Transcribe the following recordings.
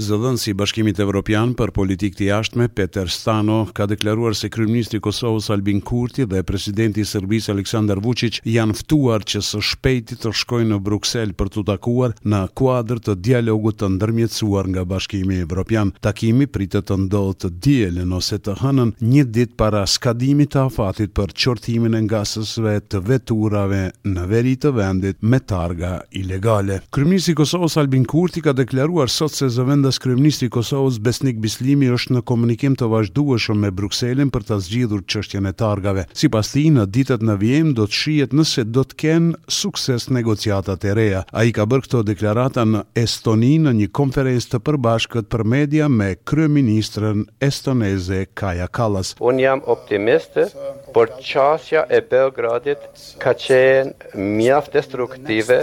Zëdhënësi i Bashkimit Evropian për Politikë të Jashtme, Peter Stano, ka deklaruar se kryeministri i Kosovës Albin Kurti dhe presidenti i Serbisë Aleksandar Vuçiq janë ftuar që së shpejti të shkojnë në Bruksel për t'u takuar në kuadër të dialogut të ndërmjetësuar nga Bashkimi Evropian. Takimi pritet të ndodhë të dielën ose të hënën, një ditë para skadimit të afatit për qortimin e ngasësve të veturave në veri të vendit me targa ilegale. Kryeministri i Kosovës, Albin Kurti, ka deklaruar sot se zëvendëskryeministri i Kosovës, Besnik Bislimi, është në komunikim të vazhdueshëm me Brukselin për ta zgjidhur çështjen e targave. Sipas tij, në ditët në vijim do të shihet nëse do të kenë sukses negociatat e reja. Ai ka bërë këto deklarata në Estoni në një konferencë të përbashkët për media me kryeministren estoneze Kaja Kallas. Unë jam optimist, por qasja e Beogradit ka qenë mjaft destruktive,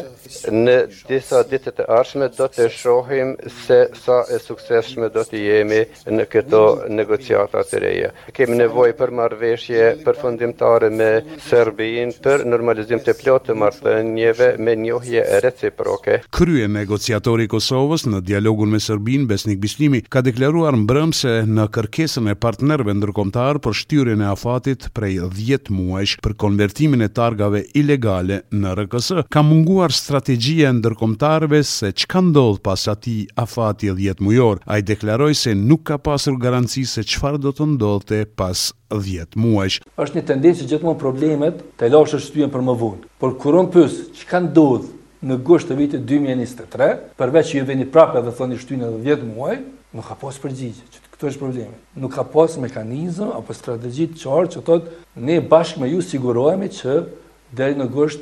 në disa ditë të ardhshme do të shohim se sa të suksesshëm do të jemi në këto negociata të reja. Kemi nevojë për marrëveshje përfundimtare me Serbinë për normalizim të plotë të marrëdhënieve me njohje reciproke. Kryenegociatori i Kosovës në dialogun me Serbinë, Besnik Bislimi, ka deklaruar mbrëmë se në kërkesën e partnerëve ndërkombëtarë për shtyrjen e afatit, prej prej dhjetë muajsh për konvertimin e targave ilegale në RKS, ka munguar strategjia e ndërkombëtarëve se çka ndodh pas atij afati dhjetë mujor. Ai deklaroi se nuk ka pasur garanci se çfarë do të ndodhte pas dhjetë muajsh. Është një tendencë që gjithmonë problemet, telashet shtyhen për më vonë. Por kur unë pyes çka ndodh në gusht të vitit dy mijë e njëzet e tre, përveç që ju vini prapë edhe thoni shtyjeni edhe dhjetë muaj, nuk ka pas përgjigje, këtu është problemi. Nuk ka pas mekanizëm apo strategji të qartë që thotë ne bashkë me ju sigurohemi që deri në gusht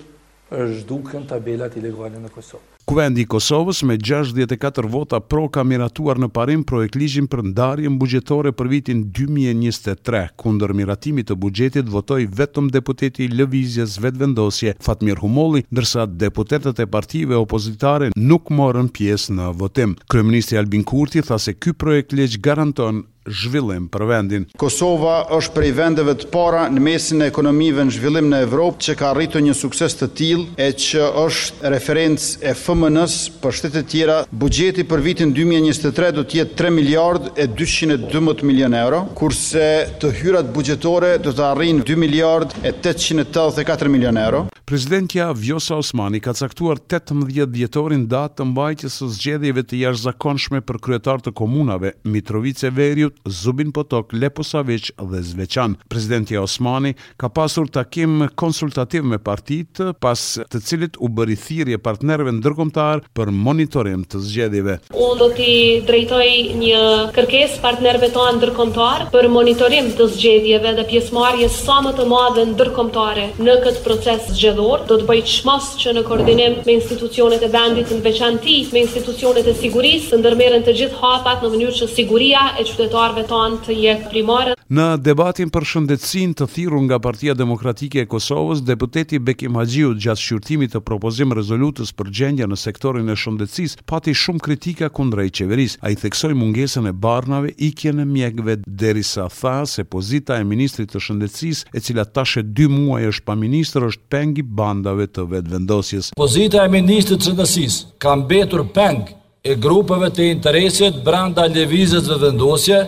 zhduken tabelat ilegale në Kosovë. Kuvendi i Kosovës me gjashtëdhjetë e katër vota pro ka miratuar në parim projektligjin për ndarjen buxhetore për vitin dy mijë e njëzet e tre. Kundër miratimit të buxhetit votoi vetëm deputeti i Lëvizjes Vetëvendosje, Fatmir Humolli, ndërsa deputetët e partive opozitare nuk morën pjesë në votim. Kryeministri Albin Kurti tha se ky projektligj garanton zhvillim për vendin. Kosova është prej vendeve të para në mesin e ekonomive në zhvillim në Evropë që ka arritur një sukses të tillë e që është referencë e FMN-së për shtetet tjera, buxheti për vitin dy mijë e njëzet e tre do të jetë tre miliardë, e dyqind e dymbëdhjetë milionë euro, kurse të hyrat buxhetore do të arrijnë dy miliardë e tetëqind e tetëdhjetë e katër milionë euro. Presidentja Vjosa Osmani ka caktuar tetëmbëdhjetë dhjetorin datë të mbajtjes së zgjedhjeve të jashtëzakonshme për kryetarë të komunave Mitrovicë e Veriut, Zubin Potok, Leposaviq dhe Zveçan. Presidentja Osmani Ka pasur takim konsultativ me partitë, pas të cilit u bëri thirrje partnerëve ndërkombëtarë për monitorim të zgjedhjeve. Unë do t'i drejtoj një kërkesë partnerëve tanë ndërkombëtarë për monitorim të zgjedhjeve dhe pjesëmarrje sa më të madhe ndërkombëtare në këtë proces zgjedhor. Do të bëj çmos që në koordinim me institucionet e vendit, në veçanti me institucionet e sigurisë, të ndërmerren të gjithë hapat në mënyrë që siguria e qytetarëve tanë të jetë primare. Në debatin për shëndetësinë të thirrur nga Partia Demokratike e Kosovës, deputeti Bekim Haxhiu gjatë shqyrtimit të propozim-rezolutës për gjendjen në sektorin e shëndetësisë, pati shumë kritika kundrejt qeverisë. Ai theksoi mungesën e barnave, ikjen e mjekëve, derisa tha se pozita e ministrit të Shëndetësisë, e cila tash e dy muaj është pa ministër, është peng i bandave të Vetëvendosjes. Pozita e ministrit të Shëndetësisë ka mbetur peng e grupeve të interesit brenda Lëvizjes Vetëvendosje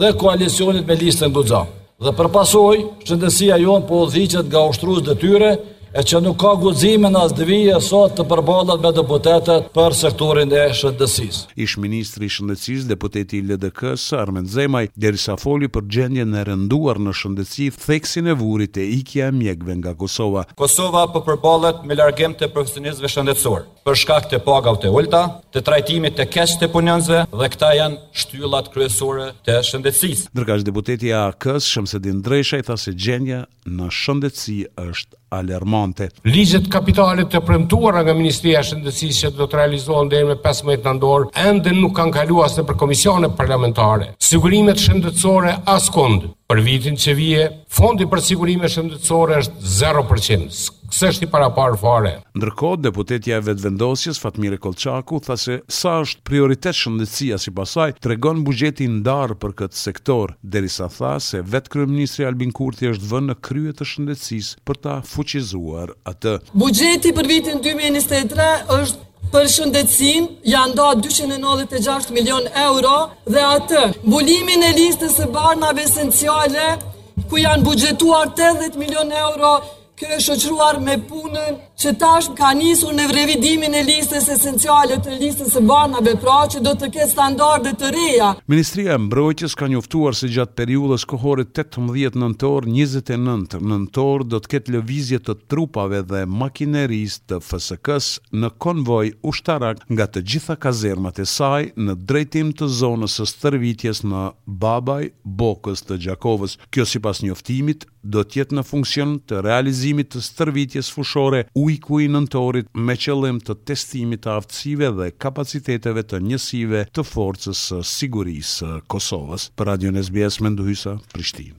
dhe koalicionit me Listën Guxo. Dhe për pasojë, shëndetësia jonë po udhëhiqet nga ushtrues detyre, e që nuk ka guximin as të vijë sot të përballet me deputetët për sektorin e shëndetësisë. Ish-ministri i Shëndetësisë, deputeti i LDK-së, Armend Zemaj, derisa foli për gjendjen e rënduar në shëndetësi, theksin e vuri te ikja e mjekëve nga Kosova. Kosova po përballet me largim të profesionistëve shëndetësorë, për shkak të pagave të ulëta, të trajtimit të keq të punonjësve dhe këta janë shtyllat kryesore të shëndetësisë. Ndërkaq deputeti i AAK-së, Shemsedin Dreshaj, tha se gjendja në shëndetësi është alarmante. Ligjet kapitale të premtuara nga Ministria e Shëndetësisë që do të realizohen deri më pesëmbëdhjetë nëntor ende nuk kanë kalu as nëpër komisione parlamentare. Sigurimet shëndetësore askund. Për vitin që vije, fondi për sigurime shëndetësore është zero për qind. S'është i paraparë fare. Ndërkohë, deputetja e Vetëvendosjes, Fatmire Kollçaku, tha se sa është prioritet shëndetësia sipas saj, tregon buxheti i ndarë për këtë sektor. derisa tha se vetë kryeministri Albin Kurti është vënë në krye të shëndetësisë për ta fuqizuar atë. Buxheti për vitin dy mijë e njëzet e tre është për shëndetësinë janë nda 296 milion euro dhe atë mbulimin e listës së barnave esenciale ku janë buxhetuar 80 milion euro Kjo e shoqëruar me punën që tashmë ka nisur në revidimin e listës esenciale të listës së barnave, pra që do të ketë standarde të reja. Ministria e Mbrojtjes ka njoftuar se gjatë periudhës kohore tetëmbëdhjetë nëntor, njëzet e nëntë nëntor do të ketë lëvizje të trupave dhe makinerisë të FSK-së në konvoj ushtarak nga të gjitha kazermat e saj në drejtim të zonës së stërvitjes në Babaj Bokës të Gjakovës. Kjo sipas njoftimit do të jetë në funksion të realizimit të stërvitjes fushore Ujku i Nëntorit me qëllim të testimit të aftësive dhe kapaciteteve të njësive të Forcës së Sigurisë së Kosovës. Për Radion SBS, Mendu Hysa, Prishtinë.